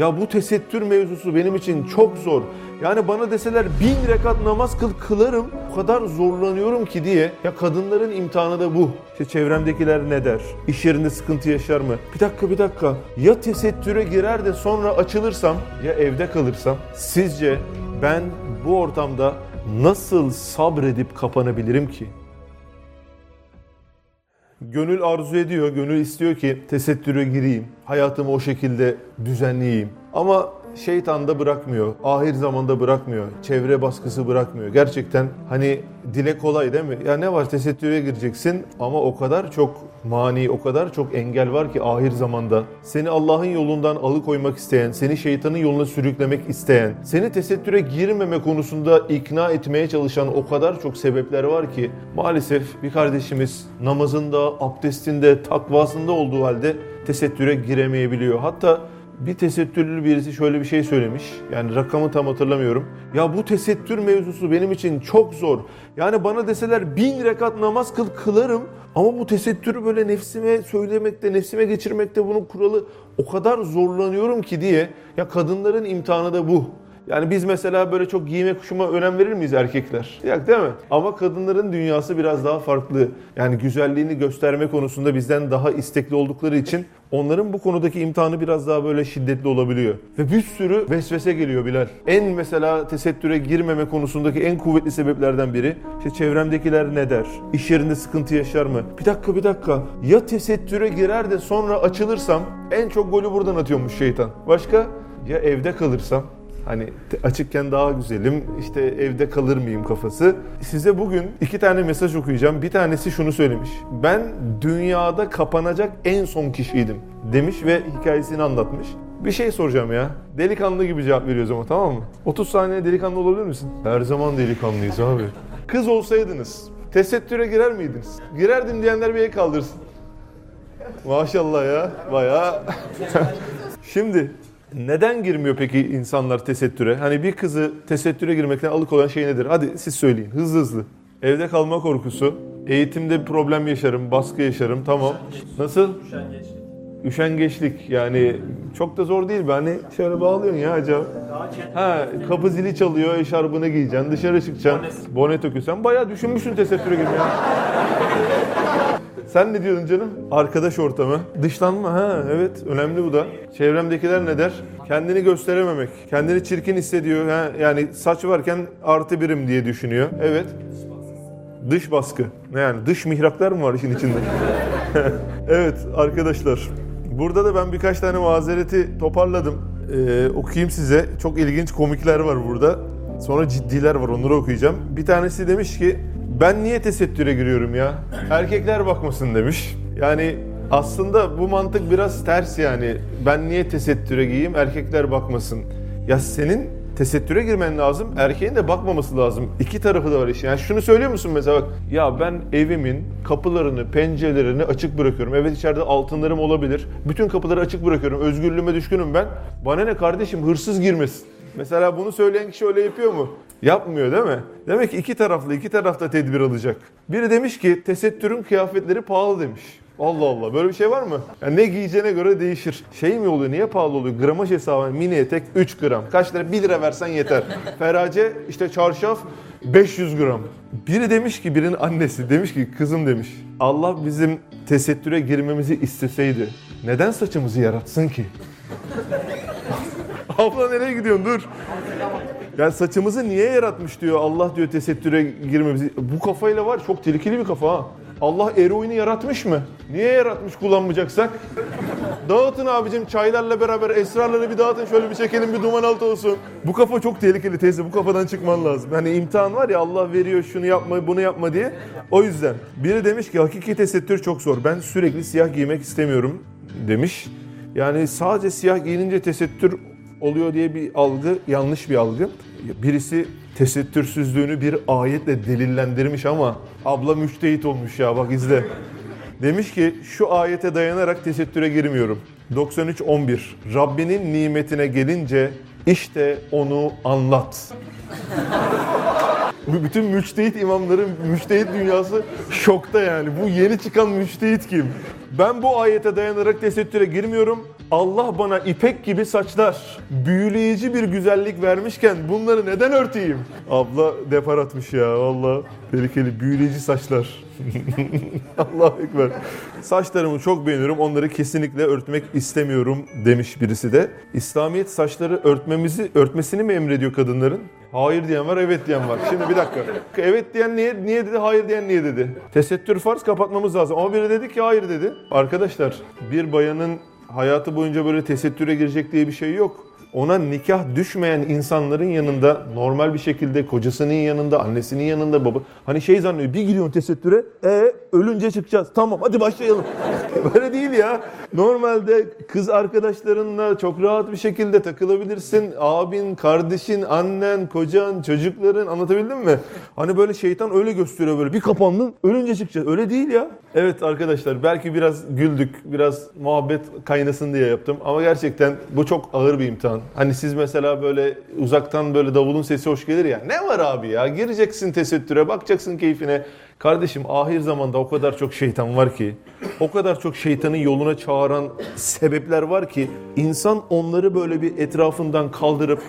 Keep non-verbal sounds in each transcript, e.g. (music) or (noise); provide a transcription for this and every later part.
Ya bu tesettür mevzusu benim için çok zor. Yani bana deseler bin rekat namaz kıl kılarım. O kadar zorlanıyorum ki diye. Ya kadınların imtihanı da bu. İşte çevremdekiler ne der? İş yerinde sıkıntı yaşar mı? Bir dakika bir dakika. Ya tesettüre girer de sonra açılırsam ya evde kalırsam sizce ben bu ortamda nasıl sabredip kapanabilirim ki? Gönül arzu ediyor, gönül istiyor ki tesettüre gireyim. Hayatımı o şekilde düzenleyeyim. Ama şeytan da bırakmıyor. Ahir zamanda bırakmıyor. Çevre baskısı bırakmıyor. Gerçekten hani dile kolay değil mi? Ya ne var tesettüre gireceksin ama o kadar çok mani, o kadar çok engel var ki ahir zamanda. Seni Allah'ın yolundan alıkoymak isteyen, seni şeytanın yoluna sürüklemek isteyen, seni tesettüre girmeme konusunda ikna etmeye çalışan o kadar çok sebepler var ki maalesef bir kardeşimiz namazında, abdestinde, takvasında olduğu halde tesettüre giremeyebiliyor. Hatta bir tesettürlü birisi şöyle bir şey söylemiş. Yani rakamı tam hatırlamıyorum. Ya bu tesettür mevzusu benim için çok zor. Yani bana deseler bin rekat namaz kıl kılarım. Ama bu tesettürü böyle nefsime söylemekte, nefsime geçirmekte bunun kuralı o kadar zorlanıyorum ki diye. Ya kadınların imtihanı da bu. Yani biz mesela böyle çok giyime kuşuma önem verir miyiz erkekler? Yok değil mi? Ama kadınların dünyası biraz daha farklı. Yani güzelliğini gösterme konusunda bizden daha istekli oldukları için onların bu konudaki imtihanı biraz daha böyle şiddetli olabiliyor. Ve bir sürü vesvese geliyor Bilal. En mesela tesettüre girmeme konusundaki en kuvvetli sebeplerden biri işte çevremdekiler ne der? İş yerinde sıkıntı yaşar mı? Bir dakika bir dakika. Ya tesettüre girer de sonra açılırsam en çok golü buradan atıyormuş şeytan. Başka? Ya evde kalırsam? Hani açıkken daha güzelim, işte evde kalır mıyım kafası. Size bugün iki tane mesaj okuyacağım. Bir tanesi şunu söylemiş. Ben dünyada kapanacak en son kişiydim demiş ve hikayesini anlatmış. Bir şey soracağım ya. Delikanlı gibi cevap veriyoruz ama tamam mı? 30 saniye delikanlı olabilir misin? Her zaman delikanlıyız abi. Kız olsaydınız tesettüre girer miydiniz? Girerdim diyenler bir el kaldırsın. Maşallah ya. Bayağı. (laughs) Şimdi neden girmiyor peki insanlar tesettüre? Hani bir kızı tesettüre girmekten alıkoyan şey nedir? Hadi siz söyleyin hızlı hızlı. Evde kalma korkusu, eğitimde bir problem yaşarım, baskı yaşarım tamam. Nasıl? Üşengeçlik. Üşengeçlik yani çok da zor değil hani şöyle bağlıyorsun ya acaba. Ha kapı zili çalıyor eşarbını giyeceksin dışarı çıkacaksın. Bone töküyorsun. Bayağı düşünmüşsün tesettüre girmeye. Sen ne diyordun canım? Arkadaş ortamı. Dışlanma ha evet önemli bu da. Çevremdekiler ne der? Kendini gösterememek. Kendini çirkin hissediyor. Ha, yani saç varken artı birim diye düşünüyor. Evet. Dış baskı. Ne yani dış mihraklar mı var işin içinde? (laughs) evet arkadaşlar. Burada da ben birkaç tane mazereti toparladım. Ee, okuyayım size. Çok ilginç komikler var burada. Sonra ciddiler var onları okuyacağım. Bir tanesi demiş ki ben niye tesettüre giriyorum ya? Erkekler bakmasın demiş. Yani aslında bu mantık biraz ters yani. Ben niye tesettüre giyeyim erkekler bakmasın. Ya senin tesettüre girmen lazım. Erkeğin de bakmaması lazım. İki tarafı da var işin. Yani şunu söylüyor musun mesela bak. Ya ben evimin kapılarını, pencerelerini açık bırakıyorum. Evet içeride altınlarım olabilir. Bütün kapıları açık bırakıyorum. Özgürlüğüme düşkünüm ben. Bana ne kardeşim hırsız girmesin. Mesela bunu söyleyen kişi öyle yapıyor mu? Yapmıyor değil mi? Demek ki iki taraflı, iki tarafta tedbir alacak. Biri demiş ki tesettürün kıyafetleri pahalı demiş. Allah Allah böyle bir şey var mı? Yani ne giyeceğine göre değişir. Şey mi oluyor niye pahalı oluyor? Gramaj hesabı mini etek 3 gram. Kaç lira? 1 lira versen yeter. Ferace işte çarşaf 500 gram. Biri demiş ki birinin annesi demiş ki kızım demiş. Allah bizim tesettüre girmemizi isteseydi neden saçımızı yaratsın ki? (laughs) Abla nereye gidiyorsun dur. Yani saçımızı niye yaratmış diyor Allah diyor tesettüre girmemizi. Bu kafayla var çok tehlikeli bir kafa ha. Allah eroini yaratmış mı? Niye yaratmış kullanmayacaksak? Dağıtın abicim çaylarla beraber esrarları bir dağıtın şöyle bir çekelim bir duman altı olsun. Bu kafa çok tehlikeli teyze bu kafadan çıkman lazım. Yani imtihan var ya Allah veriyor şunu yapma bunu yapma diye. O yüzden biri demiş ki hakiki tesettür çok zor. Ben sürekli siyah giymek istemiyorum demiş. Yani sadece siyah giyinince tesettür oluyor diye bir algı yanlış bir algı. Birisi tesettürsüzlüğünü bir ayetle delillendirmiş ama abla müştehit olmuş ya bak izle. Demiş ki şu ayete dayanarak tesettüre girmiyorum. 93-11 Rabbinin nimetine gelince işte onu anlat. Bütün müçtehit imamların müçtehit dünyası şokta yani. Bu yeni çıkan müçtehit kim? Ben bu ayete dayanarak tesettüre girmiyorum. Allah bana ipek gibi saçlar, büyüleyici bir güzellik vermişken bunları neden örteyim? Abla depar atmış ya valla. Tehlikeli büyüleyici saçlar. (laughs) Allah ekber. Saçlarımı çok beğeniyorum. Onları kesinlikle örtmek istemiyorum demiş birisi de. İslamiyet saçları örtmemizi örtmesini mi emrediyor kadınların? Hayır diyen var, evet diyen var. Şimdi bir dakika. Evet diyen niye, niye dedi, hayır diyen niye dedi? Tesettür farz kapatmamız lazım. Ama biri dedi ki hayır dedi. Arkadaşlar bir bayanın hayatı boyunca böyle tesettüre girecek diye bir şey yok ona nikah düşmeyen insanların yanında normal bir şekilde kocasının yanında, annesinin yanında baba hani şey zannediyor bir gidiyorsun tesettüre e ölünce çıkacağız. Tamam hadi başlayalım. (laughs) Böyle değil ya. Normalde kız arkadaşlarınla çok rahat bir şekilde takılabilirsin. Abin, kardeşin, annen, kocan, çocukların anlatabildim mi? Hani böyle şeytan öyle gösteriyor böyle bir kapandın ölünce çıkacağız. Öyle değil ya. Evet arkadaşlar belki biraz güldük, biraz muhabbet kaynasın diye yaptım ama gerçekten bu çok ağır bir imtihan. Hani siz mesela böyle uzaktan böyle davulun sesi hoş gelir ya. Ne var abi ya? Gireceksin tesettüre, bakacaksın keyfine. Kardeşim ahir zamanda o kadar çok şeytan var ki, o kadar çok şeytanın yoluna çağıran sebepler var ki insan onları böyle bir etrafından kaldırıp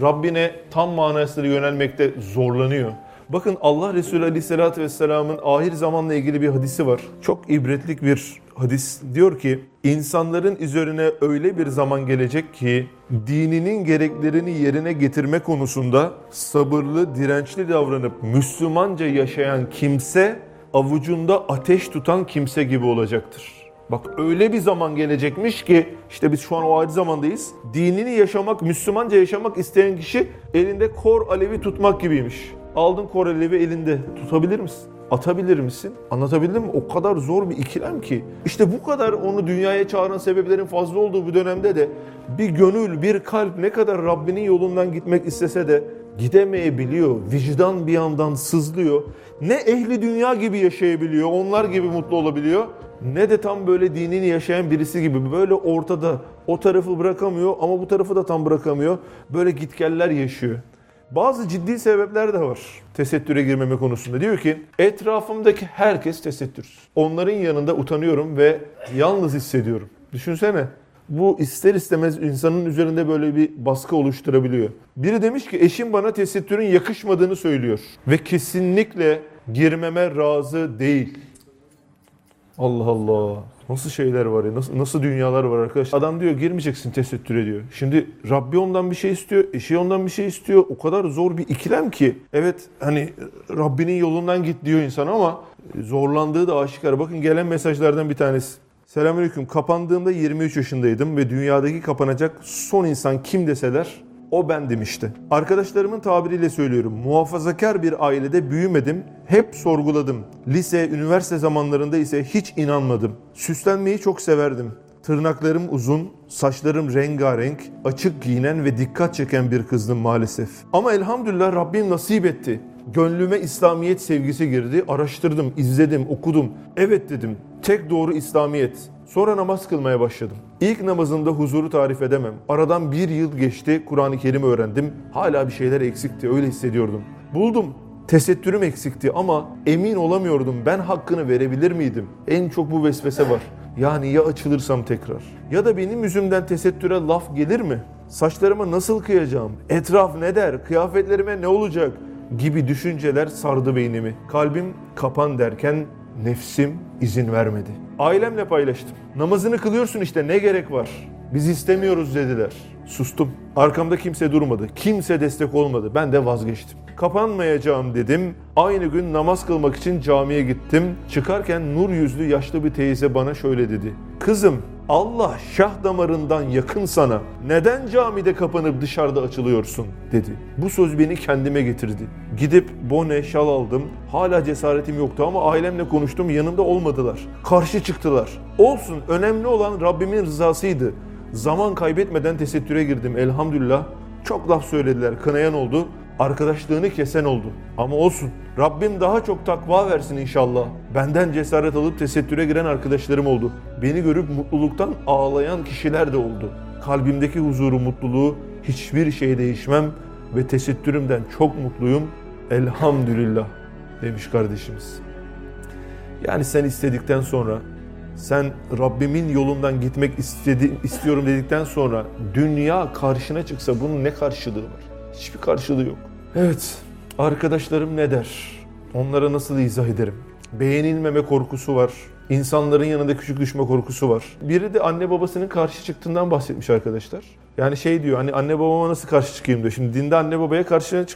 Rabbine tam manasıyla yönelmekte zorlanıyor. Bakın Allah Resulü Aleyhisselatü Vesselam'ın ahir zamanla ilgili bir hadisi var. Çok ibretlik bir hadis. Diyor ki insanların üzerine öyle bir zaman gelecek ki dininin gereklerini yerine getirme konusunda sabırlı, dirençli davranıp Müslümanca yaşayan kimse avucunda ateş tutan kimse gibi olacaktır. Bak öyle bir zaman gelecekmiş ki işte biz şu an o adi zamandayız. Dinini yaşamak, Müslümanca yaşamak isteyen kişi elinde kor alevi tutmak gibiymiş. Aldın kor alevi elinde tutabilir misin? Atabilir misin? Anlatabildim mi? O kadar zor bir ikilem ki. İşte bu kadar onu dünyaya çağıran sebeplerin fazla olduğu bu dönemde de bir gönül, bir kalp ne kadar Rabbinin yolundan gitmek istese de gidemeyebiliyor. Vicdan bir yandan sızlıyor. Ne ehli dünya gibi yaşayabiliyor, onlar gibi mutlu olabiliyor. Ne de tam böyle dinini yaşayan birisi gibi böyle ortada o tarafı bırakamıyor ama bu tarafı da tam bırakamıyor. Böyle gitgeller yaşıyor. Bazı ciddi sebepler de var tesettüre girmeme konusunda. Diyor ki etrafımdaki herkes tesettür. Onların yanında utanıyorum ve yalnız hissediyorum. Düşünsene bu ister istemez insanın üzerinde böyle bir baskı oluşturabiliyor. Biri demiş ki eşim bana tesettürün yakışmadığını söylüyor ve kesinlikle girmeme razı değil. Allah Allah. Nasıl şeyler var ya, nasıl, nasıl dünyalar var arkadaş. Adam diyor girmeyeceksin tesettüre diyor. Şimdi Rabbi ondan bir şey istiyor, eşi ondan bir şey istiyor. O kadar zor bir ikilem ki. Evet hani Rabbinin yolundan git diyor insan ama zorlandığı da aşikar. Bakın gelen mesajlardan bir tanesi. Selamünaleyküm. Kapandığımda 23 yaşındaydım ve dünyadaki kapanacak son insan kim deseler o bendim işte. Arkadaşlarımın tabiriyle söylüyorum. Muhafazakar bir ailede büyümedim. Hep sorguladım. Lise, üniversite zamanlarında ise hiç inanmadım. Süslenmeyi çok severdim. Tırnaklarım uzun, saçlarım rengarenk, açık giyinen ve dikkat çeken bir kızdım maalesef. Ama elhamdülillah Rabbim nasip etti. Gönlüme İslamiyet sevgisi girdi. Araştırdım, izledim, okudum. Evet dedim. Tek doğru İslamiyet. Sonra namaz kılmaya başladım. İlk namazımda huzuru tarif edemem. Aradan bir yıl geçti, Kur'an-ı Kerim öğrendim. Hala bir şeyler eksikti, öyle hissediyordum. Buldum. Tesettürüm eksikti ama emin olamıyordum ben hakkını verebilir miydim? En çok bu vesvese var. Yani ya açılırsam tekrar? Ya da benim yüzümden tesettüre laf gelir mi? Saçlarıma nasıl kıyacağım? Etraf ne der? Kıyafetlerime ne olacak? Gibi düşünceler sardı beynimi. Kalbim kapan derken nefsim izin vermedi. Ailemle paylaştım. Namazını kılıyorsun işte ne gerek var? Biz istemiyoruz dediler. Sustum. Arkamda kimse durmadı. Kimse destek olmadı. Ben de vazgeçtim. Kapanmayacağım dedim. Aynı gün namaz kılmak için camiye gittim. Çıkarken nur yüzlü yaşlı bir teyze bana şöyle dedi. Kızım Allah şah damarından yakın sana. Neden camide kapanıp dışarıda açılıyorsun dedi. Bu söz beni kendime getirdi. Gidip bone, şal aldım. Hala cesaretim yoktu ama ailemle konuştum. Yanımda olmadılar. Karşı çıktılar. Olsun önemli olan Rabbimin rızasıydı. Zaman kaybetmeden tesettüre girdim elhamdülillah. Çok laf söylediler, kınayan oldu arkadaşlığını kesen oldu. Ama olsun. Rabbim daha çok takva versin inşallah. Benden cesaret alıp tesettüre giren arkadaşlarım oldu. Beni görüp mutluluktan ağlayan kişiler de oldu. Kalbimdeki huzuru, mutluluğu hiçbir şey değişmem ve tesettürümden çok mutluyum. Elhamdülillah demiş kardeşimiz. Yani sen istedikten sonra sen Rabbimin yolundan gitmek istedi, istiyorum dedikten sonra dünya karşına çıksa bunun ne karşılığı var? Hiçbir karşılığı yok. Evet, arkadaşlarım ne der? Onlara nasıl izah ederim? Beğenilmeme korkusu var. İnsanların yanında küçük düşme korkusu var. Biri de anne babasının karşı çıktığından bahsetmiş arkadaşlar. Yani şey diyor hani anne babama nasıl karşı çıkayım diyor. Şimdi dinde anne babaya karşı,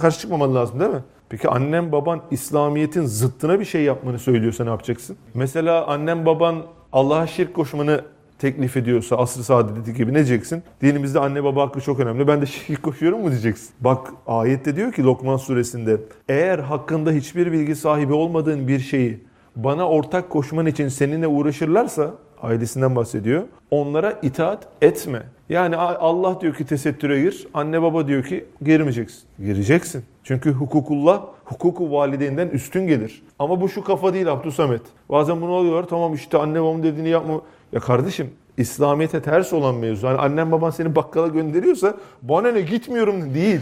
karşı çıkmaman lazım değil mi? Peki annem baban İslamiyet'in zıttına bir şey yapmanı söylüyorsa ne yapacaksın? Mesela annem baban Allah'a şirk koşmanı teklif ediyorsa asr-ı saadeti gibi ne diyeceksin? Dinimizde anne baba hakkı çok önemli. Ben de şirk koşuyorum mu diyeceksin? Bak ayette diyor ki Lokman suresinde eğer hakkında hiçbir bilgi sahibi olmadığın bir şeyi bana ortak koşman için seninle uğraşırlarsa ailesinden bahsediyor. Onlara itaat etme. Yani Allah diyor ki tesettüre gir. Anne baba diyor ki girmeyeceksin. Gireceksin. Çünkü hukukullah hukuku valideynden üstün gelir. Ama bu şu kafa değil Abdüsamet. Bazen bunu alıyorlar tamam işte anne babam dediğini yapma. Ya kardeşim İslamiyet'e ters olan mevzu. Yani annen baban seni bakkala gönderiyorsa bana ne gitmiyorum değil.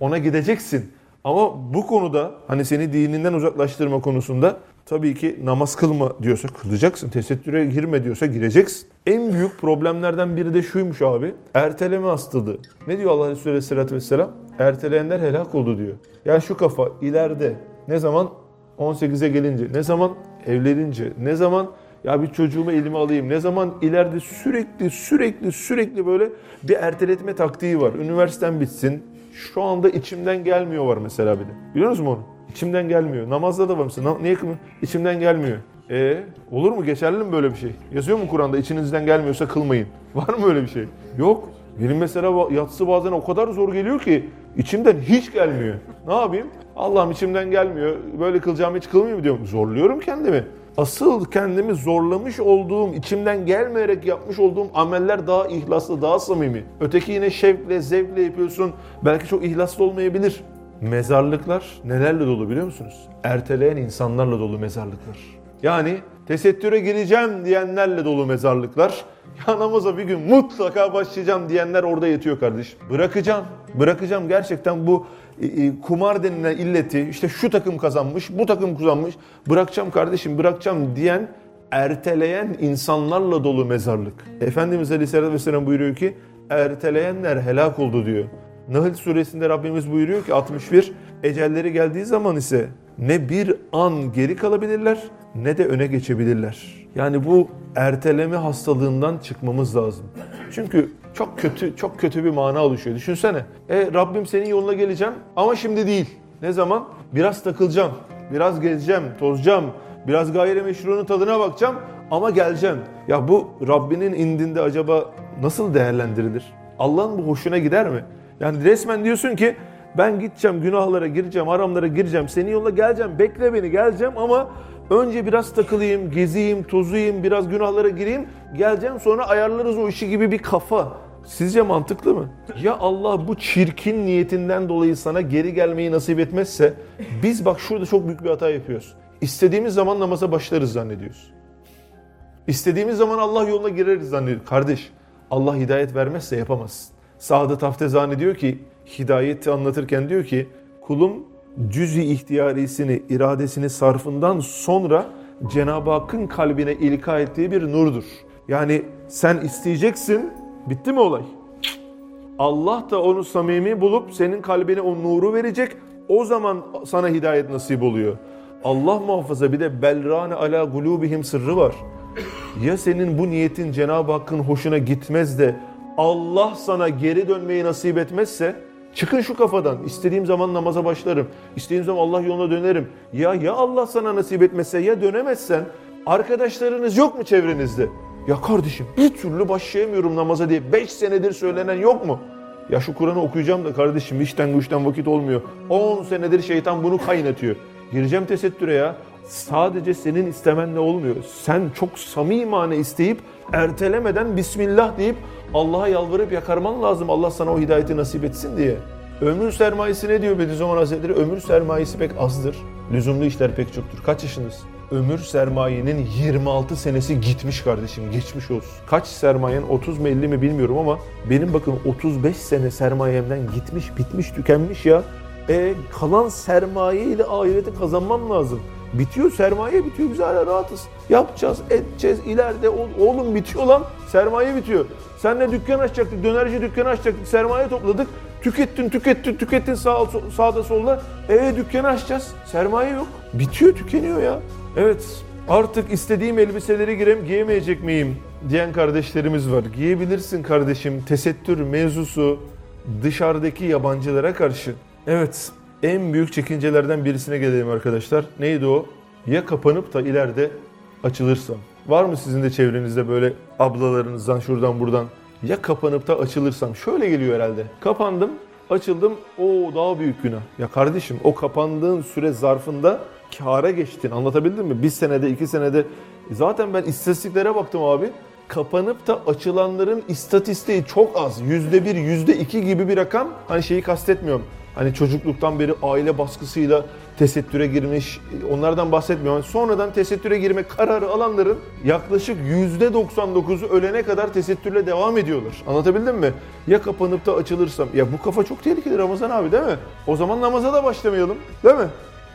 Ona gideceksin. Ama bu konuda hani seni dininden uzaklaştırma konusunda tabii ki namaz kılma diyorsa kılacaksın. Tesettüre girme diyorsa gireceksin. En büyük problemlerden biri de şuymuş abi. Erteleme hastalığı. Ne diyor Allah Resulü Aleyhisselatü Vesselam? Erteleyenler helak oldu diyor. Yani şu kafa ileride ne zaman 18'e gelince, ne zaman evlenince, ne zaman ya bir çocuğumu elime alayım. Ne zaman ileride sürekli sürekli sürekli böyle bir erteletme taktiği var. Üniversiten bitsin. Şu anda içimden gelmiyor var mesela bir de. Biliyor musun onu? İçimden gelmiyor. Namazda da var mısın? Niye kılmıyor? İçimden gelmiyor. E olur mu? Geçerli mi böyle bir şey? Yazıyor mu Kur'an'da içinizden gelmiyorsa kılmayın? (laughs) Var mı öyle bir şey? Yok. Benim mesela yatsı bazen o kadar zor geliyor ki içimden hiç gelmiyor. Ne yapayım? Allah'ım içimden gelmiyor. Böyle kılacağım hiç kılmayayım diyorum. Zorluyorum kendimi. Asıl kendimi zorlamış olduğum, içimden gelmeyerek yapmış olduğum ameller daha ihlaslı, daha samimi. Öteki yine şevkle, zevkle yapıyorsun. Belki çok ihlaslı olmayabilir. Mezarlıklar nelerle dolu biliyor musunuz? Erteleyen insanlarla dolu mezarlıklar. Yani tesettüre gireceğim diyenlerle dolu mezarlıklar. (laughs) Ya namaza bir gün mutlaka başlayacağım diyenler orada yatıyor kardeşim. Bırakacağım, bırakacağım gerçekten bu e, e, kumar denilen illeti işte şu takım kazanmış, bu takım kazanmış. Bırakacağım kardeşim, bırakacağım diyen erteleyen insanlarla dolu mezarlık. Efendimiz Aleyhisselatü Vesselam buyuruyor ki erteleyenler helak oldu diyor. Nahl suresinde Rabbimiz buyuruyor ki 61 ecelleri geldiği zaman ise ne bir an geri kalabilirler ne de öne geçebilirler. Yani bu erteleme hastalığından çıkmamız lazım. Çünkü çok kötü çok kötü bir mana oluşuyor. Düşünsene. E Rabbim senin yoluna geleceğim ama şimdi değil. Ne zaman? Biraz takılacağım. Biraz gezeceğim, tozacağım. Biraz gayrimeşrunun tadına bakacağım ama geleceğim. Ya bu Rabbinin indinde acaba nasıl değerlendirilir? Allah'ın bu hoşuna gider mi? Yani resmen diyorsun ki ben gideceğim günahlara gireceğim, haramlara gireceğim, senin yoluna geleceğim, bekle beni geleceğim ama önce biraz takılayım, gezeyim, tozuyayım, biraz günahlara gireyim, geleceğim sonra ayarlarız o işi gibi bir kafa. Sizce mantıklı mı? Ya Allah bu çirkin niyetinden dolayı sana geri gelmeyi nasip etmezse biz bak şurada çok büyük bir hata yapıyoruz. İstediğimiz zaman namaza başlarız zannediyoruz. İstediğimiz zaman Allah yoluna gireriz zannediyoruz. Kardeş Allah hidayet vermezse yapamazsın. Saadet Haftezani diyor ki hidayeti anlatırken diyor ki kulum cüz-i ihtiyarisini, iradesini sarfından sonra Cenab-ı Hakk'ın kalbine ilka ettiği bir nurdur. Yani sen isteyeceksin, bitti mi olay? Allah da onu samimi bulup senin kalbine o nuru verecek. O zaman sana hidayet nasip oluyor. Allah muhafaza bir de belrane ala gulubihim sırrı var. Ya senin bu niyetin Cenab-ı Hakk'ın hoşuna gitmez de Allah sana geri dönmeyi nasip etmezse çıkın şu kafadan. İstediğim zaman namaza başlarım. İstediğim zaman Allah yoluna dönerim. Ya ya Allah sana nasip etmezse ya dönemezsen arkadaşlarınız yok mu çevrenizde? Ya kardeşim bir türlü başlayamıyorum namaza diye 5 senedir söylenen yok mu? Ya şu Kur'an'ı okuyacağım da kardeşim işten güçten vakit olmuyor. 10 senedir şeytan bunu kaynatıyor. Gireceğim tesettüre ya. Sadece senin istemenle olmuyor. Sen çok samimane isteyip ertelemeden Bismillah deyip Allah'a yalvarıp yakarman lazım. Allah sana o hidayeti nasip etsin diye. Ömür sermayesi ne diyor Bediüzzaman Hazretleri? Ömür sermayesi pek azdır. Lüzumlu işler pek çoktur. Kaç yaşınız? Ömür sermayenin 26 senesi gitmiş kardeşim. Geçmiş olsun. Kaç sermayen 30 mu 50 mi bilmiyorum ama benim bakın 35 sene sermayemden gitmiş, bitmiş, tükenmiş ya. E kalan sermaye ile ahireti kazanmam lazım. Bitiyor sermaye bitiyor biz hala rahatız. Yapacağız edeceğiz ileride oğlum bitiyor lan sermaye bitiyor. Senle dükkan açacaktık dönerci dükkanı açacaktık sermaye topladık. Tükettin tükettin tükettin sağ, sağda solda. E dükkanı açacağız sermaye yok. Bitiyor tükeniyor ya. Evet artık istediğim elbiseleri girem giyemeyecek miyim diyen kardeşlerimiz var. Giyebilirsin kardeşim tesettür mevzusu dışarıdaki yabancılara karşı. Evet en büyük çekincelerden birisine gelelim arkadaşlar. Neydi o? Ya kapanıp da ileride açılırsam. Var mı sizin de çevrenizde böyle ablalarınızdan şuradan buradan ya kapanıp da açılırsam? Şöyle geliyor herhalde. Kapandım, açıldım. O daha büyük günah. Ya kardeşim o kapandığın süre zarfında kâra geçtin. Anlatabildim mi? Bir senede, iki senede. Zaten ben istatistiklere baktım abi. Kapanıp da açılanların istatistiği çok az. Yüzde bir, yüzde iki gibi bir rakam. Hani şeyi kastetmiyorum. Hani çocukluktan beri aile baskısıyla tesettüre girmiş, onlardan bahsetmiyorum. Sonradan tesettüre girme kararı alanların yaklaşık %99'u ölene kadar tesettürle devam ediyorlar. Anlatabildim mi? Ya kapanıp da açılırsam, ya bu kafa çok tehlikeli Ramazan abi değil mi? O zaman namaza da başlamayalım değil mi?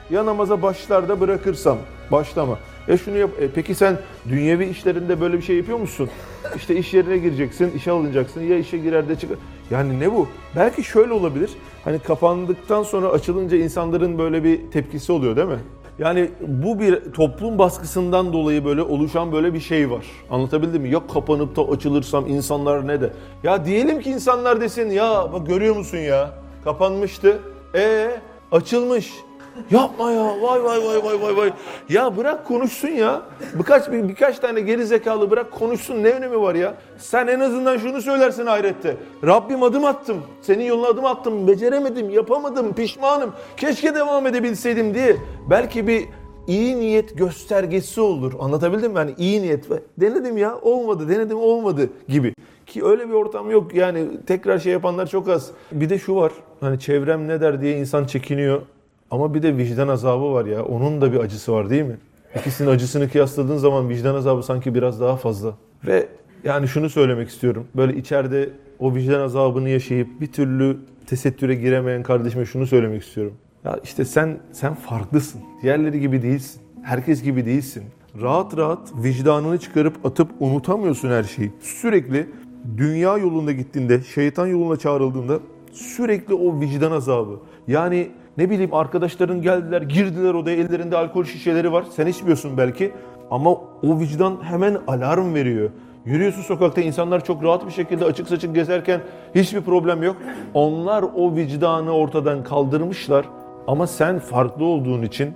Ya namaza başlar da bırakırsam, başlama. E şunu yap. E peki sen dünyevi işlerinde böyle bir şey yapıyor musun? İşte iş yerine gireceksin, işe alınacaksın. Ya işe girer de çıkar. Yani ne bu? Belki şöyle olabilir. Hani kapandıktan sonra açılınca insanların böyle bir tepkisi oluyor değil mi? Yani bu bir toplum baskısından dolayı böyle oluşan böyle bir şey var. Anlatabildim mi? Ya kapanıp da açılırsam insanlar ne de? Ya diyelim ki insanlar desin ya bak görüyor musun ya? Kapanmıştı. E açılmış. Yapma ya. Vay vay vay vay vay vay. Ya bırak konuşsun ya. Birkaç bir, birkaç tane geri zekalı bırak konuşsun. Ne önemi var ya? Sen en azından şunu söylersin ahirette. Rabbim adım attım. Senin yoluna adım attım. Beceremedim, yapamadım, pişmanım. Keşke devam edebilseydim diye. Belki bir iyi niyet göstergesi olur. Anlatabildim mi? Yani iyi niyet. Denedim ya olmadı, denedim olmadı gibi. Ki öyle bir ortam yok. Yani tekrar şey yapanlar çok az. Bir de şu var. Hani çevrem ne der diye insan çekiniyor. Ama bir de vicdan azabı var ya. Onun da bir acısı var değil mi? İkisinin acısını kıyasladığın zaman vicdan azabı sanki biraz daha fazla. Ve yani şunu söylemek istiyorum. Böyle içeride o vicdan azabını yaşayıp bir türlü tesettüre giremeyen kardeşime şunu söylemek istiyorum. Ya işte sen sen farklısın. Diğerleri gibi değilsin. Herkes gibi değilsin. Rahat rahat vicdanını çıkarıp atıp unutamıyorsun her şeyi. Sürekli dünya yolunda gittiğinde, şeytan yoluna çağrıldığında sürekli o vicdan azabı. Yani ne bileyim arkadaşların geldiler, girdiler odaya, ellerinde alkol şişeleri var. Sen içmiyorsun belki ama o vicdan hemen alarm veriyor. Yürüyorsun sokakta insanlar çok rahat bir şekilde açık saçık gezerken hiçbir problem yok. Onlar o vicdanı ortadan kaldırmışlar ama sen farklı olduğun için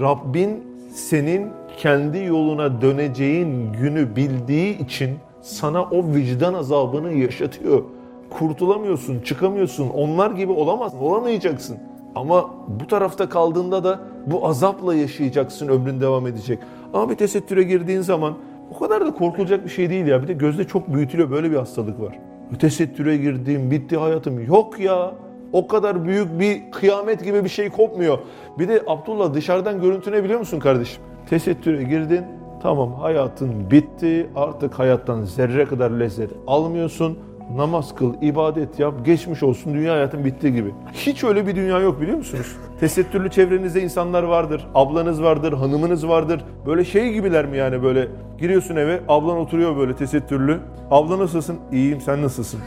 Rabbin senin kendi yoluna döneceğin günü bildiği için sana o vicdan azabını yaşatıyor. Kurtulamıyorsun, çıkamıyorsun. Onlar gibi olamazsın, olamayacaksın. Ama bu tarafta kaldığında da bu azapla yaşayacaksın, ömrün devam edecek. Ama bir tesettüre girdiğin zaman o kadar da korkulacak bir şey değil ya. Bir de gözde çok büyütülüyor, böyle bir hastalık var. Tesettüre girdim, bitti hayatım. Yok ya, o kadar büyük bir kıyamet gibi bir şey kopmuyor. Bir de Abdullah dışarıdan görüntü ne biliyor musun kardeşim? Tesettüre girdin, tamam hayatın bitti, artık hayattan zerre kadar lezzet almıyorsun namaz kıl, ibadet yap, geçmiş olsun dünya hayatın bittiği gibi. Hiç öyle bir dünya yok biliyor musunuz? (laughs) Tesettürlü çevrenizde insanlar vardır, ablanız vardır, hanımınız vardır. Böyle şey gibiler mi yani böyle giriyorsun eve, ablan oturuyor böyle tesettürlü. Abla nasılsın? İyiyim, sen nasılsın?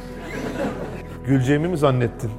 Güleceğimi mi zannettin?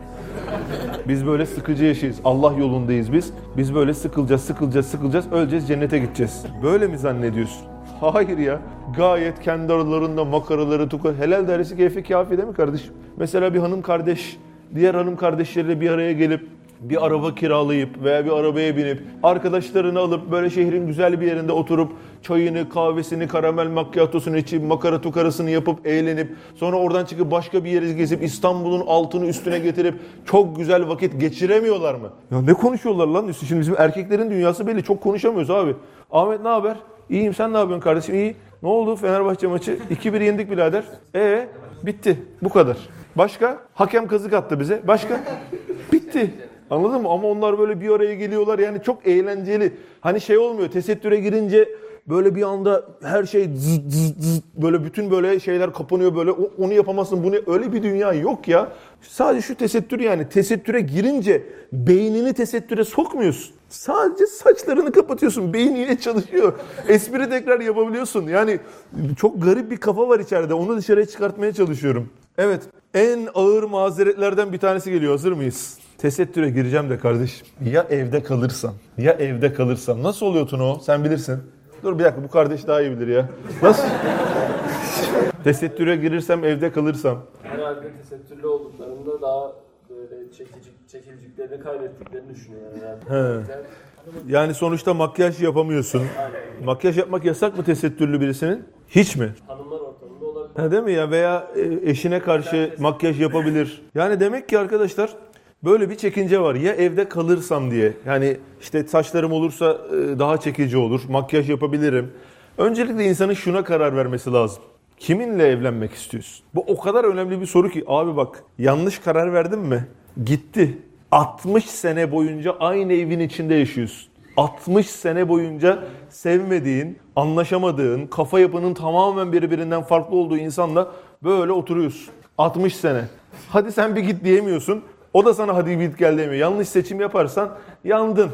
Biz böyle sıkıcı yaşayız. Allah yolundayız biz. Biz böyle sıkılacağız, sıkılacağız, sıkılacağız. Öleceğiz, cennete gideceğiz. Böyle mi zannediyorsun? Hayır ya. Gayet kendi aralarında makaraları tukar. Helal derisi keyfi kafi değil mi kardeşim? Mesela bir hanım kardeş diğer hanım kardeşleriyle bir araya gelip bir araba kiralayıp veya bir arabaya binip arkadaşlarını alıp böyle şehrin güzel bir yerinde oturup çayını, kahvesini, karamel makyatosunu içip makara tukarasını yapıp eğlenip sonra oradan çıkıp başka bir yere gezip İstanbul'un altını üstüne getirip çok güzel vakit geçiremiyorlar mı? Ya ne konuşuyorlar lan? Şimdi bizim erkeklerin dünyası belli. Çok konuşamıyoruz abi. Ahmet ne haber? İyiyim sen ne yapıyorsun kardeşim? İyi. Ne oldu Fenerbahçe maçı? (laughs) 2-1 yendik birader. E bitti. Bu kadar. Başka? Hakem kazık attı bize. Başka? (laughs) Bitti. Anladın mı? Ama onlar böyle bir araya geliyorlar. Yani çok eğlenceli. Hani şey olmuyor. Tesettüre girince böyle bir anda her şey zıt zıt zıt böyle bütün böyle şeyler kapanıyor böyle onu yapamazsın bunu öyle bir dünya yok ya. Sadece şu tesettür yani tesettüre girince beynini tesettüre sokmuyorsun. Sadece saçlarını kapatıyorsun. Beyin yine çalışıyor. Espri tekrar yapabiliyorsun. Yani çok garip bir kafa var içeride. Onu dışarıya çıkartmaya çalışıyorum. Evet. En ağır mazeretlerden bir tanesi geliyor. Hazır mıyız? Tesettüre gireceğim de kardeşim. Ya evde kalırsam? Ya evde kalırsam? Nasıl oluyor Tuna Sen bilirsin. Dur bir dakika bu kardeş daha iyi bilir ya. Nasıl? Tesettüre girirsem evde kalırsam. Herhalde tesettürlü olduklarında daha böyle çekici, çekilciklerini kaybettiklerini düşünüyor yani. He. Yani sonuçta makyaj yapamıyorsun. Makyaj yapmak yasak mı tesettürlü birisinin? Hiç mi? Hanımlar ortamında olabilir. Ha değil mi ya? Veya e, eşine karşı makyaj yapabilir. Yani demek ki arkadaşlar böyle bir çekince var. Ya evde kalırsam diye. Yani işte saçlarım olursa e, daha çekici olur. Makyaj yapabilirim. Öncelikle insanın şuna karar vermesi lazım. Kiminle evlenmek istiyorsun? Bu o kadar önemli bir soru ki abi bak yanlış karar verdin mi? Gitti. 60 sene boyunca aynı evin içinde yaşıyorsun. 60 sene boyunca sevmediğin, anlaşamadığın, kafa yapının tamamen birbirinden farklı olduğu insanla böyle oturuyorsun. 60 sene. Hadi sen bir git diyemiyorsun. O da sana hadi git gel demiyor. Yanlış seçim yaparsan yandın.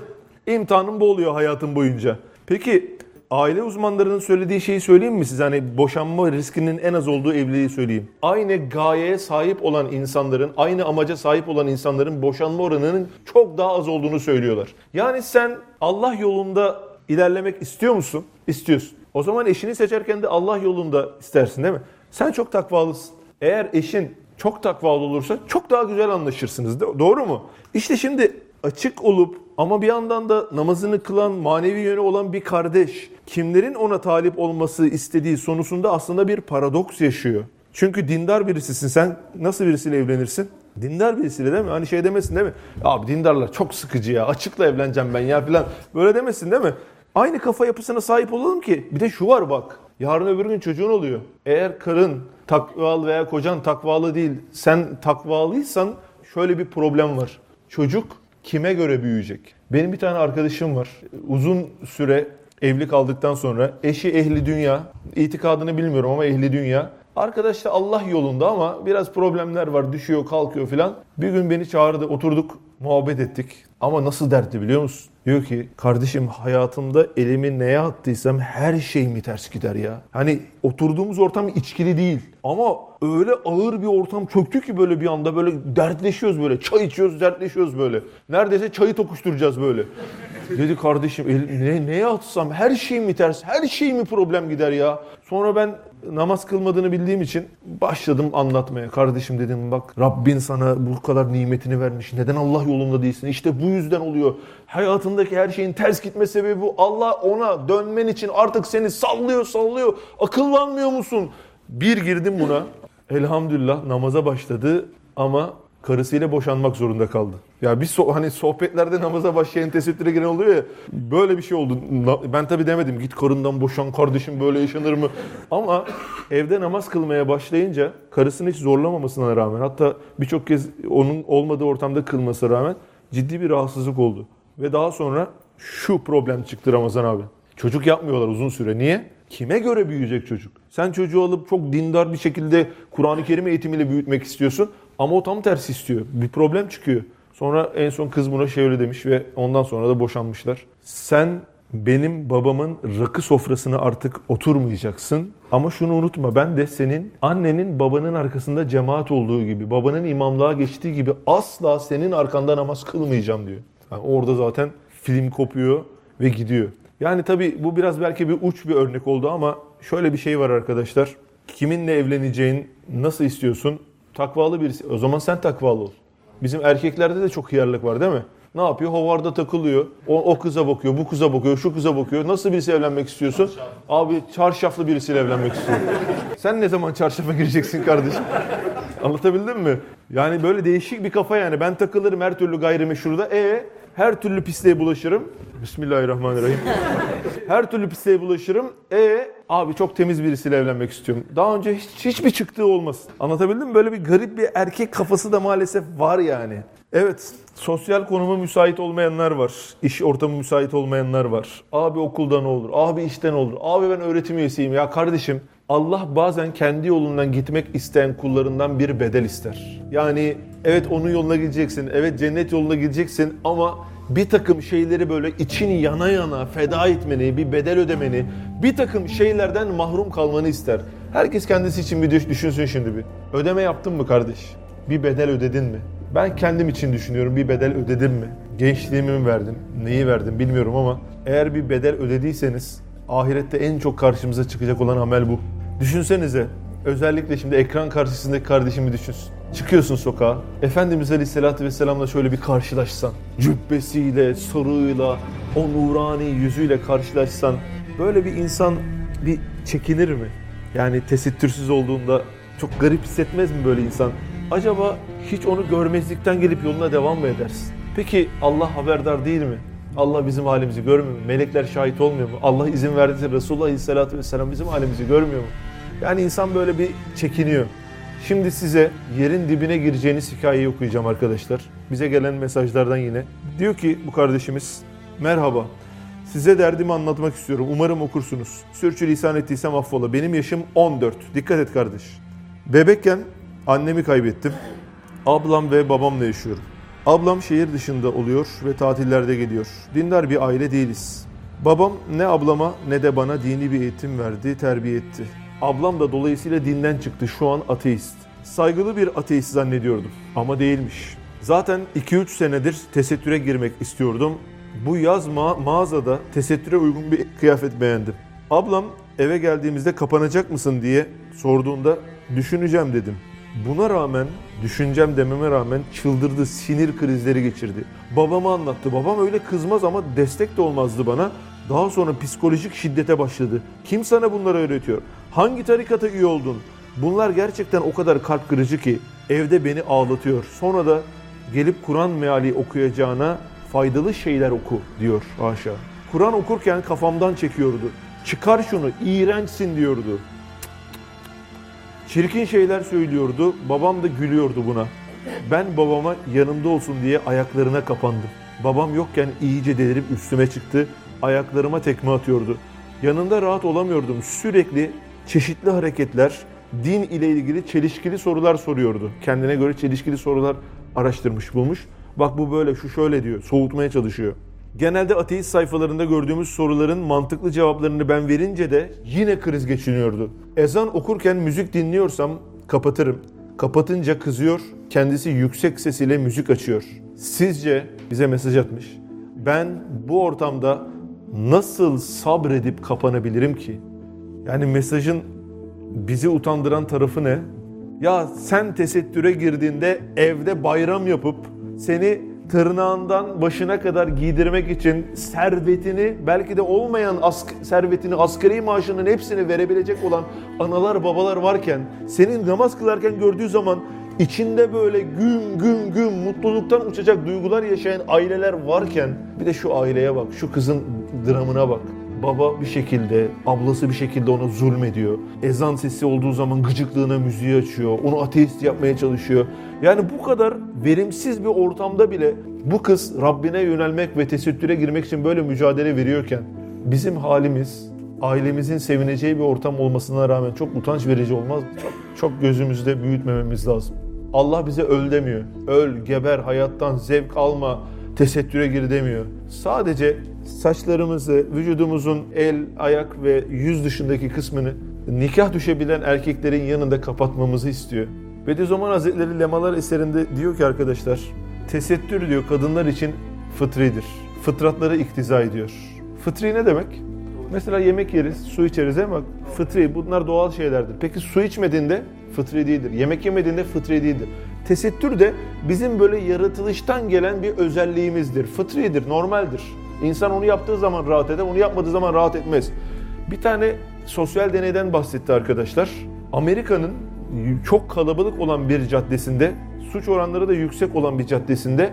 İmtihanın bu oluyor hayatın boyunca. Peki aile uzmanlarının söylediği şeyi söyleyeyim mi size? Hani boşanma riskinin en az olduğu evliliği söyleyeyim. Aynı gayeye sahip olan insanların, aynı amaca sahip olan insanların boşanma oranının çok daha az olduğunu söylüyorlar. Yani sen Allah yolunda ilerlemek istiyor musun? İstiyorsun. O zaman eşini seçerken de Allah yolunda istersin değil mi? Sen çok takvalısın. Eğer eşin çok takvalı olursa çok daha güzel anlaşırsınız. Doğru mu? İşte şimdi açık olup ama bir yandan da namazını kılan, manevi yönü olan bir kardeş kimlerin ona talip olması istediği sonusunda aslında bir paradoks yaşıyor. Çünkü dindar birisisin. Sen nasıl birisiyle evlenirsin? Dindar birisiyle değil mi? Hani şey demesin değil mi? Abi dindarlar çok sıkıcı ya. Açıkla evleneceğim ben ya falan. Böyle demesin değil mi? Aynı kafa yapısına sahip olalım ki. Bir de şu var bak. Yarın öbür gün çocuğun oluyor. Eğer karın takvalı veya kocan takvalı değil, sen takvalıysan şöyle bir problem var. Çocuk kime göre büyüyecek? Benim bir tane arkadaşım var. Uzun süre evli kaldıktan sonra eşi ehli dünya, itikadını bilmiyorum ama ehli dünya. Arkadaş da Allah yolunda ama biraz problemler var, düşüyor, kalkıyor filan. Bir gün beni çağırdı, oturduk, muhabbet ettik. Ama nasıl dertli biliyor musun? Diyor ki kardeşim hayatımda elimi neye attıysam her şey mi ters gider ya. Hani oturduğumuz ortam içkili değil. Ama öyle ağır bir ortam çöktü ki böyle bir anda böyle dertleşiyoruz böyle. Çay içiyoruz dertleşiyoruz böyle. Neredeyse çayı tokuşturacağız böyle. Dedi kardeşim el, ne, neye atsam her şey mi ters her şey mi problem gider ya. Sonra ben namaz kılmadığını bildiğim için başladım anlatmaya. Kardeşim dedim bak Rabbin sana bu kadar nimetini vermiş. Neden Allah yolunda değilsin? İşte bu yüzden oluyor. Hayatındaki her şeyin ters gitme sebebi bu. Allah ona dönmen için artık seni sallıyor sallıyor. Akıllanmıyor musun? Bir girdim buna. Elhamdülillah namaza başladı ama karısıyla boşanmak zorunda kaldı. Ya bir so hani sohbetlerde namaza başlayan tesettüre giren oluyor ya böyle bir şey oldu. Ben tabii demedim git karından boşan kardeşim böyle yaşanır mı? Ama evde namaz kılmaya başlayınca karısını hiç zorlamamasına rağmen hatta birçok kez onun olmadığı ortamda kılmasına rağmen ciddi bir rahatsızlık oldu. Ve daha sonra şu problem çıktı Ramazan abi. Çocuk yapmıyorlar uzun süre. Niye? Kime göre büyüyecek çocuk? Sen çocuğu alıp çok dindar bir şekilde Kur'an-ı Kerim eğitimiyle büyütmek istiyorsun. Ama o tam tersi istiyor. Bir problem çıkıyor. Sonra en son kız buna şey öyle demiş ve ondan sonra da boşanmışlar. Sen benim babamın rakı sofrasına artık oturmayacaksın. Ama şunu unutma ben de senin annenin babanın arkasında cemaat olduğu gibi, babanın imamlığa geçtiği gibi asla senin arkanda namaz kılmayacağım diyor. Yani orada zaten film kopuyor ve gidiyor. Yani tabii bu biraz belki bir uç bir örnek oldu ama şöyle bir şey var arkadaşlar. Kiminle evleneceğin, nasıl istiyorsun? Takvalı birisi. O zaman sen takvalı ol. Bizim erkeklerde de çok hıyarlık var değil mi? Ne yapıyor? Hovarda takılıyor. O, o kıza bakıyor, bu kıza bakıyor, şu kıza bakıyor. Nasıl birisi evlenmek istiyorsun? Abi çarşaflı birisiyle evlenmek istiyorum. (laughs) Sen ne zaman çarşafa gireceksin kardeşim? Anlatabildim mi? Yani böyle değişik bir kafa yani. Ben takılırım her türlü gayrimeşruda. E her türlü pisliğe bulaşırım. Bismillahirrahmanirrahim. her türlü pisliğe bulaşırım. E abi çok temiz birisiyle evlenmek istiyorum. Daha önce hiç, hiçbir çıktığı olmasın. Anlatabildim mi? Böyle bir garip bir erkek kafası da maalesef var yani. Evet, sosyal konumu müsait olmayanlar var. İş ortamı müsait olmayanlar var. Abi okulda ne olur? Abi işten olur? Abi ben öğretim üyesiyim. Ya kardeşim Allah bazen kendi yolundan gitmek isteyen kullarından bir bedel ister. Yani evet onun yoluna gideceksin, evet cennet yoluna gideceksin ama bir takım şeyleri böyle için yana yana feda etmeni, bir bedel ödemeni, bir takım şeylerden mahrum kalmanı ister. Herkes kendisi için bir düş- düşünsün şimdi bir. Ödeme yaptın mı kardeş? Bir bedel ödedin mi? Ben kendim için düşünüyorum bir bedel ödedim mi? Gençliğimi mi verdim? Neyi verdim bilmiyorum ama eğer bir bedel ödediyseniz ahirette en çok karşımıza çıkacak olan amel bu. Düşünsenize özellikle şimdi ekran karşısındaki kardeşimi düşünsün. Çıkıyorsun sokağa. Efendimiz Aleyhisselatü Vesselam'la şöyle bir karşılaşsan. Cübbesiyle, sarığıyla, o nurani yüzüyle karşılaşsan. Böyle bir insan bir çekinir mi? Yani tesettürsüz olduğunda çok garip hissetmez mi böyle insan? Acaba hiç onu görmezlikten gelip yoluna devam mı edersin? Peki Allah haberdar değil mi? Allah bizim halimizi görmüyor mu? Melekler şahit olmuyor mu? Allah izin verdiyse Resulullah Aleyhisselatü Vesselam bizim halimizi görmüyor mu? Yani insan böyle bir çekiniyor. Şimdi size yerin dibine gireceğiniz hikayeyi okuyacağım arkadaşlar. Bize gelen mesajlardan yine. Diyor ki bu kardeşimiz, merhaba. Size derdimi anlatmak istiyorum. Umarım okursunuz. Sürçülisan ettiysem affola. Benim yaşım 14. Dikkat et kardeş. Bebekken annemi kaybettim. Ablam ve babamla yaşıyorum. Ablam şehir dışında oluyor ve tatillerde geliyor. Dindar bir aile değiliz. Babam ne ablama ne de bana dini bir eğitim verdi, terbiye etti. Ablam da dolayısıyla dinden çıktı. Şu an ateist. Saygılı bir ateist zannediyordum ama değilmiş. Zaten 2-3 senedir tesettüre girmek istiyordum. Bu yaz ma- mağazada tesettüre uygun bir kıyafet beğendim. Ablam eve geldiğimizde kapanacak mısın diye sorduğunda düşüneceğim dedim. Buna rağmen, düşüncem dememe rağmen çıldırdı, sinir krizleri geçirdi. Babama anlattı. Babam öyle kızmaz ama destek de olmazdı bana. Daha sonra psikolojik şiddete başladı. Kim sana bunları öğretiyor? Hangi tarikata üye oldun? Bunlar gerçekten o kadar kalp kırıcı ki evde beni ağlatıyor. Sonra da gelip Kur'an meali okuyacağına faydalı şeyler oku diyor haşa. Kur'an okurken kafamdan çekiyordu. Çıkar şunu, iğrençsin diyordu. Çirkin şeyler söylüyordu. Babam da gülüyordu buna. Ben babama yanımda olsun diye ayaklarına kapandım. Babam yokken iyice delirip üstüme çıktı. Ayaklarıma tekme atıyordu. Yanında rahat olamıyordum. Sürekli çeşitli hareketler, din ile ilgili çelişkili sorular soruyordu. Kendine göre çelişkili sorular araştırmış, bulmuş. Bak bu böyle, şu şöyle diyor. Soğutmaya çalışıyor. Genelde ateist sayfalarında gördüğümüz soruların mantıklı cevaplarını ben verince de yine kriz geçiniyordu. Ezan okurken müzik dinliyorsam kapatırım. Kapatınca kızıyor, kendisi yüksek sesiyle müzik açıyor. Sizce bize mesaj atmış. Ben bu ortamda nasıl sabredip kapanabilirim ki? Yani mesajın bizi utandıran tarafı ne? Ya sen tesettüre girdiğinde evde bayram yapıp seni tırnağından başına kadar giydirmek için servetini belki de olmayan ask- servetini asgari maaşının hepsini verebilecek olan analar babalar varken senin namaz kılarken gördüğü zaman içinde böyle güm güm güm mutluluktan uçacak duygular yaşayan aileler varken bir de şu aileye bak şu kızın dramına bak. Baba bir şekilde, ablası bir şekilde ona zulmediyor. Ezan sesi olduğu zaman gıcıklığına müziği açıyor. Onu ateist yapmaya çalışıyor. Yani bu kadar verimsiz bir ortamda bile bu kız Rabbine yönelmek ve tesettüre girmek için böyle mücadele veriyorken bizim halimiz ailemizin sevineceği bir ortam olmasına rağmen çok utanç verici olmaz? Çok, çok gözümüzde büyütmememiz lazım. Allah bize öl demiyor. Öl, geber, hayattan zevk alma, tesettüre gir demiyor. Sadece saçlarımızı, vücudumuzun el, ayak ve yüz dışındaki kısmını nikah düşebilen erkeklerin yanında kapatmamızı istiyor. Bediüzzaman Hazretleri Lemalar eserinde diyor ki arkadaşlar, tesettür diyor kadınlar için fıtridir. Fıtratları iktiza ediyor. Fıtri ne demek? Mesela yemek yeriz, su içeriz ama fıtri bunlar doğal şeylerdir. Peki su içmediğinde fıtri değildir. Yemek yemediğinde fıtri değildir. Tesettür de bizim böyle yaratılıştan gelen bir özelliğimizdir. Fıtridir, normaldir. İnsan onu yaptığı zaman rahat eder, onu yapmadığı zaman rahat etmez. Bir tane sosyal deneyden bahsetti arkadaşlar. Amerika'nın çok kalabalık olan bir caddesinde, suç oranları da yüksek olan bir caddesinde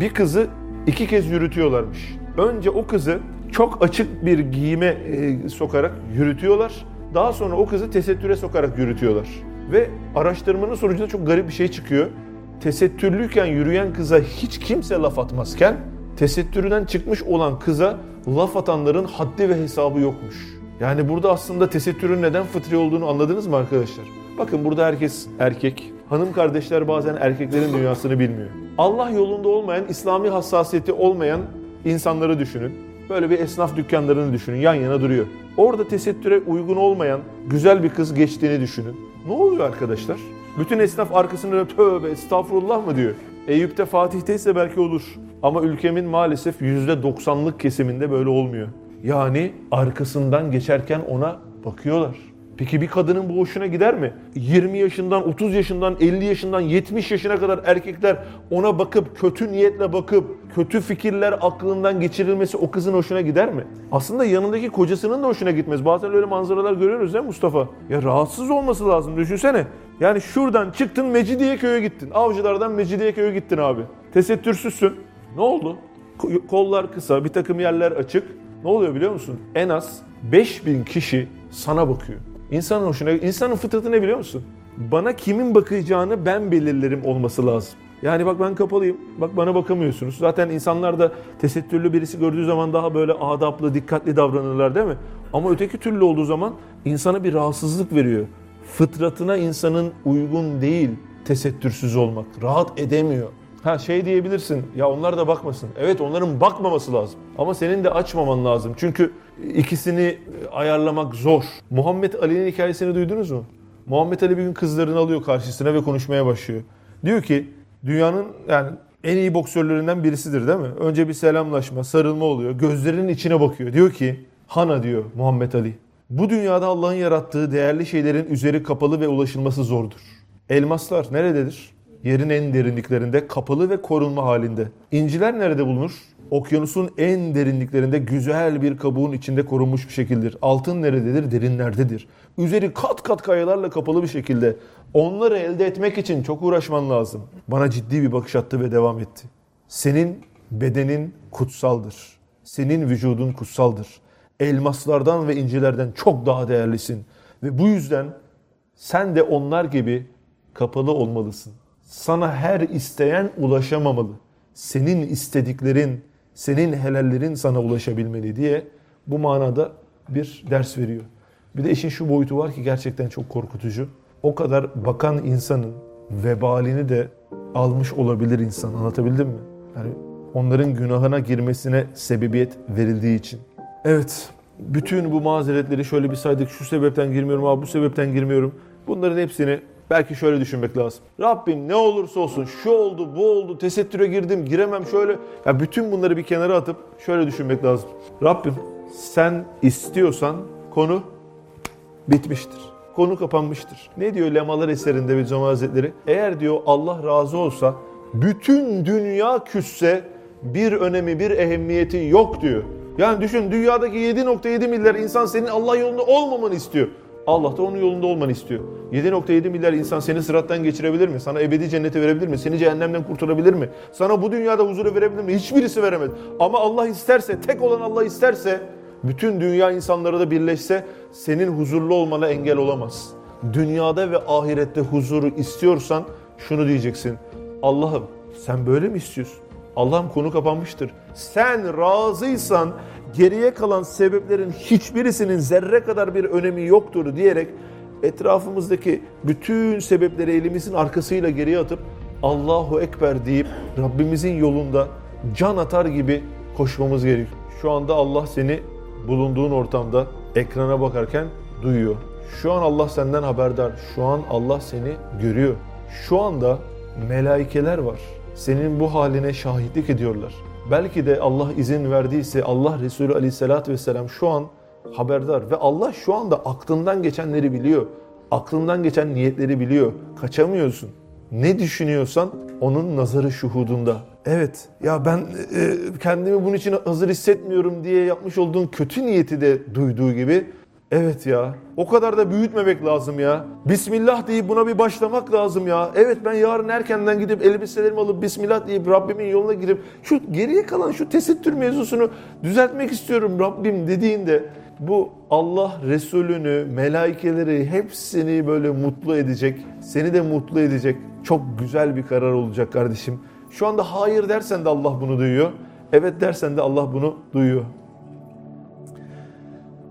bir kızı iki kez yürütüyorlarmış. Önce o kızı çok açık bir giyime e, sokarak yürütüyorlar. Daha sonra o kızı tesettüre sokarak yürütüyorlar. Ve araştırmanın sonucunda çok garip bir şey çıkıyor. Tesettürlüyken yürüyen kıza hiç kimse laf atmazken tesettüründen çıkmış olan kıza laf atanların haddi ve hesabı yokmuş. Yani burada aslında tesettürün neden fıtri olduğunu anladınız mı arkadaşlar? Bakın burada herkes erkek. Hanım kardeşler bazen erkeklerin dünyasını bilmiyor. Allah yolunda olmayan, İslami hassasiyeti olmayan insanları düşünün. Böyle bir esnaf dükkanlarını düşünün. Yan yana duruyor. Orada tesettüre uygun olmayan güzel bir kız geçtiğini düşünün. Ne oluyor arkadaşlar? Bütün esnaf arkasında tövbe estağfurullah mı diyor. Eyüp'te Fatih'teyse belki olur. Ama ülkemin maalesef %90'lık kesiminde böyle olmuyor. Yani arkasından geçerken ona bakıyorlar. Peki bir kadının bu hoşuna gider mi? 20 yaşından, 30 yaşından, 50 yaşından, 70 yaşına kadar erkekler ona bakıp, kötü niyetle bakıp, kötü fikirler aklından geçirilmesi o kızın hoşuna gider mi? Aslında yanındaki kocasının da hoşuna gitmez. Bazen öyle manzaralar görüyoruz mi Mustafa? Ya rahatsız olması lazım düşünsene. Yani şuradan çıktın Mecidiyeköy'e gittin. Avcılardan Mecidiyeköy'e gittin abi. Tesettürsüzsün. Ne oldu? Ko- Kollar kısa, bir takım yerler açık. Ne oluyor biliyor musun? En az 5000 kişi sana bakıyor. İnsanın hoşuna, insanın fıtratı ne biliyor musun? Bana kimin bakacağını ben belirlerim olması lazım. Yani bak ben kapalıyım, bak bana bakamıyorsunuz. Zaten insanlar da tesettürlü birisi gördüğü zaman daha böyle adaplı, dikkatli davranırlar değil mi? Ama öteki türlü olduğu zaman insana bir rahatsızlık veriyor. Fıtratına insanın uygun değil tesettürsüz olmak. Rahat edemiyor. Ha şey diyebilirsin ya onlar da bakmasın. Evet onların bakmaması lazım. Ama senin de açmaman lazım. Çünkü ikisini ayarlamak zor. Muhammed Ali'nin hikayesini duydunuz mu? Muhammed Ali bir gün kızlarını alıyor karşısına ve konuşmaya başlıyor. Diyor ki dünyanın yani en iyi boksörlerinden birisidir değil mi? Önce bir selamlaşma, sarılma oluyor. Gözlerinin içine bakıyor. Diyor ki Hana diyor Muhammed Ali. Bu dünyada Allah'ın yarattığı değerli şeylerin üzeri kapalı ve ulaşılması zordur. Elmaslar nerededir? Yerin en derinliklerinde kapalı ve korunma halinde. İnciler nerede bulunur? Okyanusun en derinliklerinde güzel bir kabuğun içinde korunmuş bir şekildir. Altın nerededir? Derinlerdedir. Üzeri kat kat kayalarla kapalı bir şekilde. Onları elde etmek için çok uğraşman lazım. Bana ciddi bir bakış attı ve devam etti. Senin bedenin kutsaldır. Senin vücudun kutsaldır. Elmaslardan ve incilerden çok daha değerlisin. Ve bu yüzden sen de onlar gibi kapalı olmalısın. Sana her isteyen ulaşamamalı. Senin istediklerin, senin helallerin sana ulaşabilmeli diye bu manada bir ders veriyor. Bir de işin şu boyutu var ki gerçekten çok korkutucu. O kadar bakan insanın vebalini de almış olabilir insan. Anlatabildim mi? Yani onların günahına girmesine sebebiyet verildiği için. Evet, bütün bu mazeretleri şöyle bir saydık. Şu sebepten girmiyorum abi, bu sebepten girmiyorum. Bunların hepsini belki şöyle düşünmek lazım. Rabbim ne olursa olsun şu oldu, bu oldu, tesettüre girdim, giremem şöyle. Ya bütün bunları bir kenara atıp şöyle düşünmek lazım. Rabbim sen istiyorsan konu bitmiştir. Konu kapanmıştır. Ne diyor Lemalar eserinde Bediüzzaman Hazretleri? Eğer diyor Allah razı olsa bütün dünya küsse bir önemi, bir ehemmiyeti yok diyor. Yani düşün dünyadaki 7.7 milyar insan senin Allah yolunda olmamanı istiyor. Allah da onun yolunda olmanı istiyor. 7.7 milyar insan seni sırattan geçirebilir mi? Sana ebedi cennete verebilir mi? Seni cehennemden kurtarabilir mi? Sana bu dünyada huzuru verebilir mi? Hiçbirisi veremez. Ama Allah isterse, tek olan Allah isterse bütün dünya insanları da birleşse senin huzurlu olmana engel olamaz. Dünyada ve ahirette huzuru istiyorsan şunu diyeceksin. Allah'ım sen böyle mi istiyorsun? Allah'ım konu kapanmıştır. Sen razıysan geriye kalan sebeplerin hiçbirisinin zerre kadar bir önemi yoktur diyerek etrafımızdaki bütün sebepleri elimizin arkasıyla geriye atıp Allahu Ekber deyip Rabbimizin yolunda can atar gibi koşmamız gerekiyor. Şu anda Allah seni bulunduğun ortamda ekrana bakarken duyuyor. Şu an Allah senden haberdar. Şu an Allah seni görüyor. Şu anda melaikeler var. Senin bu haline şahitlik ediyorlar. Belki de Allah izin verdiyse Allah Resulü Aleyhisselatü Vesselam şu an haberdar ve Allah şu anda aklından geçenleri biliyor. Aklından geçen niyetleri biliyor. Kaçamıyorsun. Ne düşünüyorsan onun nazarı şuhudunda. Evet ya ben e, kendimi bunun için hazır hissetmiyorum diye yapmış olduğun kötü niyeti de duyduğu gibi Evet ya. O kadar da büyütmemek lazım ya. Bismillah deyip buna bir başlamak lazım ya. Evet ben yarın erkenden gidip elbiselerimi alıp Bismillah deyip Rabbimin yoluna girip şu geriye kalan şu tesettür mevzusunu düzeltmek istiyorum Rabbim dediğinde bu Allah Resulünü, melaikeleri hepsini böyle mutlu edecek, seni de mutlu edecek çok güzel bir karar olacak kardeşim. Şu anda hayır dersen de Allah bunu duyuyor. Evet dersen de Allah bunu duyuyor.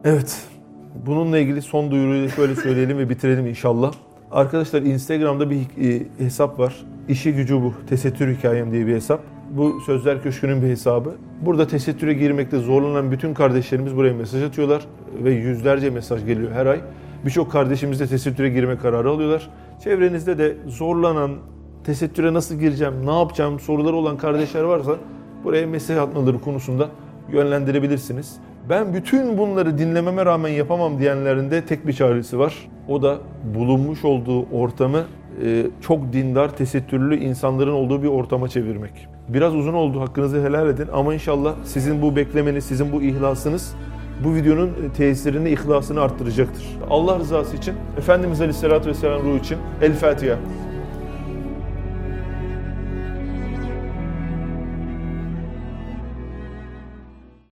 Evet. Bununla ilgili son duyuruyu şöyle söyleyelim ve bitirelim inşallah. Arkadaşlar Instagram'da bir e, hesap var. İşi gücü bu. Tesettür hikayem diye bir hesap. Bu Sözler Köşkü'nün bir hesabı. Burada tesettüre girmekte zorlanan bütün kardeşlerimiz buraya mesaj atıyorlar ve yüzlerce mesaj geliyor her ay. Birçok kardeşimiz de tesettüre girme kararı alıyorlar. Çevrenizde de zorlanan, tesettüre nasıl gireceğim, ne yapacağım soruları olan kardeşler varsa buraya mesaj atmaları konusunda yönlendirebilirsiniz. Ben bütün bunları dinlememe rağmen yapamam diyenlerin de tek bir çaresi var. O da bulunmuş olduğu ortamı e, çok dindar, tesettürlü insanların olduğu bir ortama çevirmek. Biraz uzun oldu, hakkınızı helal edin ama inşallah sizin bu beklemeniz, sizin bu ihlasınız bu videonun tesirini, ihlasını arttıracaktır. Allah rızası için, Efendimiz Aleyhisselatü Vesselam ruhu için El Fatiha.